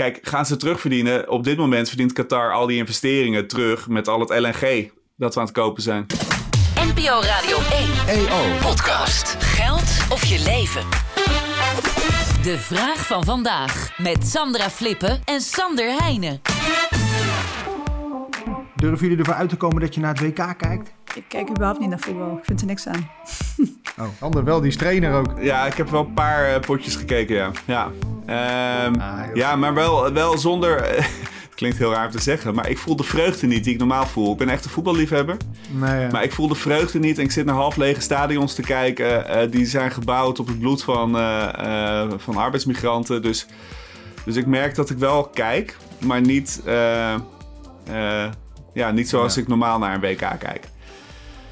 kijk, gaan ze terugverdienen? Op dit moment verdient Qatar al die investeringen terug met al het LNG dat we aan het kopen zijn. NPO Radio 1. EO. Podcast. Geld of je leven. De vraag van vandaag. Met Sandra Flippen en Sander Heijnen. Durven jullie ervoor uit te komen dat je naar het WK kijkt? Ik kijk überhaupt niet naar voetbal. Ik vind er niks aan. Oh, Ander wel, die is trainer ook. Ja, ik heb wel een paar eh, potjes gekeken, ja. Ja, Ehm, Ah, ja maar wel, wel zonder... het klinkt heel raar om te zeggen, maar ik voel de vreugde niet die ik normaal voel. Ik ben echt een voetballiefhebber. Nee, ja. Maar ik voel de vreugde niet en ik zit naar half lege stadions te kijken. eh, die zijn gebouwd op het bloed van, eh, eh, van arbeidsmigranten. Dus, dus ik merk dat ik wel kijk, maar niet, eh, eh, ja, niet zoals Ja. ik normaal naar een WK kijk.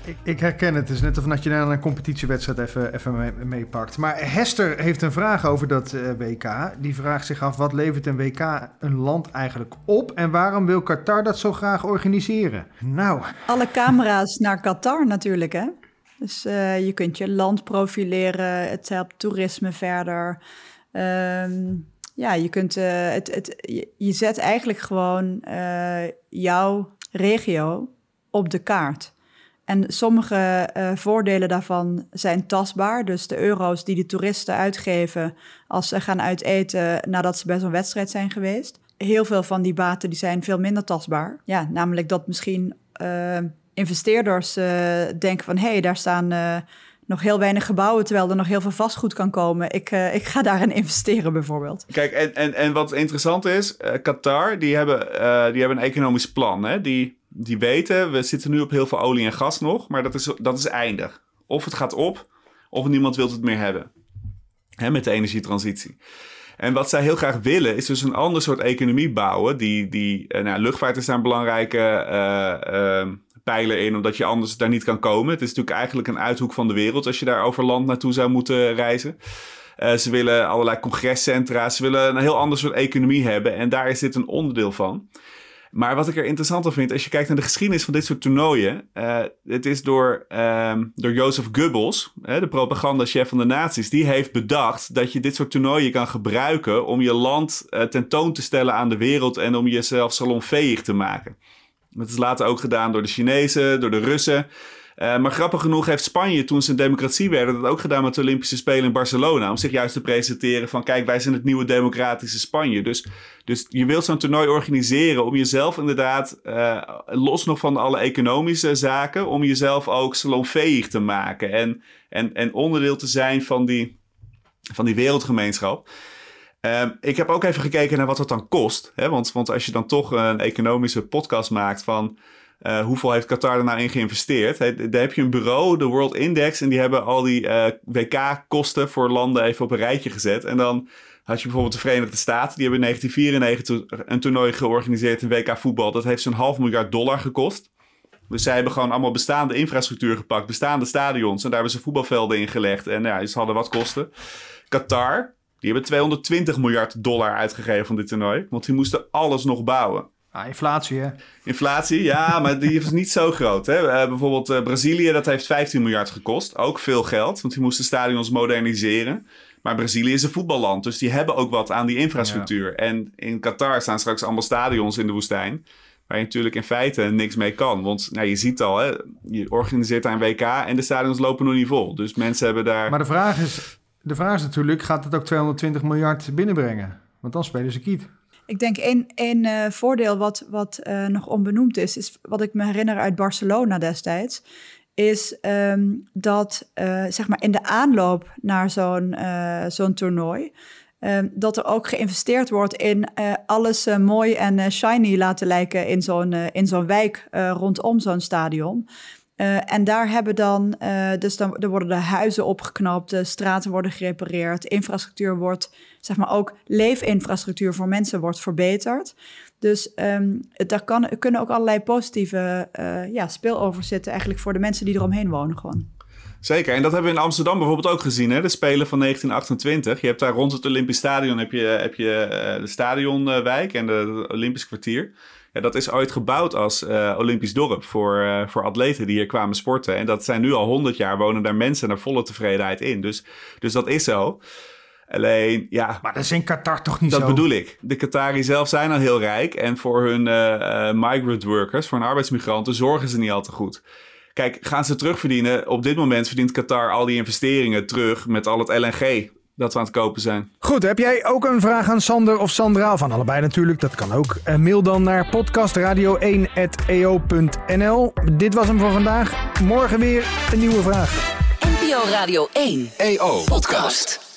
Ik, ik herken het. Het is net of je naar een competitiewedstrijd even, even mee- meepakt. Maar Hester heeft een vraag over dat eh, WK. Die vraagt zich af, wat levert een WK een land eigenlijk op? En waarom wil Qatar dat zo graag organiseren? Nou, Alle camera's naar Qatar natuurlijk, hè? Dus eh, je kunt je land profileren, het helpt toerisme verder. Ehm, ja, je kunt eh, het, het, je, je zet eigenlijk gewoon jouw regio op de kaart. En sommige eh, voordelen daarvan zijn tastbaar. Dus de euro's die de toeristen uitgeven als ze gaan uiteten nadat ze bij zo'n wedstrijd zijn geweest. Heel veel van die baten die zijn veel minder tastbaar. Ja, namelijk dat misschien eh, investeerders eh, denken van... hé, hey, daar staan nog heel weinig gebouwen... terwijl er nog heel veel vastgoed kan komen. Ik, ik ga daarin investeren bijvoorbeeld. Kijk, en, en, en wat interessant is, Qatar, die hebben, die hebben een economisch plan. Hè? Die, die weten, we zitten nu op heel veel olie en gas nog, maar dat is, dat is eindig. Of het gaat op, of niemand wil het meer hebben. Hè, met de energietransitie. En wat zij heel graag willen, is dus een ander soort economie bouwen. Die, die, eh, nou, luchtvaart is daar een belangrijke eh, eh, pijler in, omdat je anders daar niet kan komen. Het is natuurlijk eigenlijk een uithoek van de wereld als je daar over land naartoe zou moeten reizen. Eh, ze willen allerlei congrescentra. Ze willen een heel ander soort economie hebben. En daar is dit een onderdeel van. Maar wat ik er interessanter vind, als je kijkt naar de geschiedenis van dit soort toernooien. eh het is door, ehm, door Jozef Goebbels, de propagandachef van de nazi's. Die heeft bedacht dat je dit soort toernooien kan gebruiken om je land eh, tentoon te stellen aan de wereld. En om jezelf salonveeg te maken. Dat is later ook gedaan door de Chinezen, door de Russen. Eh, maar grappig genoeg heeft Spanje, toen ze een democratie werden, dat ook gedaan met de Olympische Spelen in Barcelona. Om zich juist te presenteren van, kijk, wij zijn het nieuwe democratische Spanje. Dus, dus je wilt zo'n toernooi organiseren om jezelf inderdaad, eh, los nog van alle economische zaken, om jezelf ook salonveeg te maken. En, en, en onderdeel te zijn van die, van die wereldgemeenschap. Ehm, ik heb ook even gekeken naar wat het dan kost. Hè? Want, want als je dan toch een economische podcast maakt van... eh, hoeveel heeft Qatar er nou in geïnvesteerd? Hè, daar heb je een bureau, de World Index... en die hebben al die eh, WK-kosten voor landen even op een rijtje gezet. En dan had je bijvoorbeeld de Verenigde Staten... die hebben in 1994 een toernooi georganiseerd in WK voetbal. Dat heeft zo'n half miljard dollar gekost. Dus zij hebben gewoon allemaal bestaande infrastructuur gepakt... bestaande stadions en daar hebben ze voetbalvelden in gelegd. En ja, ze hadden wat kosten. Qatar, die hebben 220 miljard dollar uitgegeven van dit toernooi. Want die moesten alles nog bouwen. Ah, inflatie hè. Inflatie, ja, maar die is niet zo groot. Hè? Eh, bijvoorbeeld eh, Brazilië, dat heeft 15 miljard gekost. Ook veel geld, want die moesten stadions moderniseren. Maar Brazilië is een voetballand, dus die hebben ook wat aan die infrastructuur. En in Qatar staan straks allemaal stadions in de woestijn. Waar je natuurlijk in feite niks mee kan. Want nou, je ziet al, hè, je organiseert daar een WK en de stadions lopen nog niet vol. Dus mensen hebben daar... Maar de vraag is, de vraag is natuurlijk, gaat het ook 220 miljard binnenbrengen? Want dan spelen ze kiet. Ik denk één, één eh, voordeel wat, wat eh, nog onbenoemd is, is wat ik me herinner uit Barcelona destijds, is ehm, dat eh, zeg maar in de aanloop naar zo'n zo'n toernooi, ehm, dat er ook geïnvesteerd wordt in alles mooi en shiny laten lijken in zo'n in zo'n wijk rondom zo'n stadion. Eh, en daar hebben dan, eh, dus dan worden de huizen opgeknapt, de straten worden gerepareerd, infrastructuur wordt, zeg maar ook leefinfrastructuur voor mensen wordt verbeterd. Dus ehm, daar kan, kunnen ook allerlei positieve eh ja, spillovers zitten eigenlijk voor de mensen die eromheen wonen gewoon. Zeker, en dat hebben we in Amsterdam bijvoorbeeld ook gezien. Hè? De Spelen van 1928. Je hebt daar rond het Olympisch Stadion heb je, heb je eh, de stadionwijk en het Olympisch kwartier. Ja, dat is ooit gebouwd als eh, Olympisch dorp voor, eh, voor atleten die hier kwamen sporten. En dat zijn nu al 100 jaar wonen daar mensen naar volle tevredenheid in. Dus, dus dat is zo. Alleen, ja, Maar dat is in Qatar toch niet dat zo? bedoel ik. De Qataris zelf zijn al heel rijk. En voor hun migrant workers, voor hun arbeidsmigranten, zorgen ze niet al te goed. Kijk, gaan ze terugverdienen? Op dit moment verdient Qatar al die investeringen terug met al het LNG dat we aan het kopen zijn. Goed, heb jij ook een vraag aan Sander of Sandra? Van allebei natuurlijk, dat kan ook. Eh, mail dan naar podcastradio1.eo.nl. Dit was hem voor vandaag. Morgen weer een nieuwe vraag. NPO Radio 1. EO. Podcast.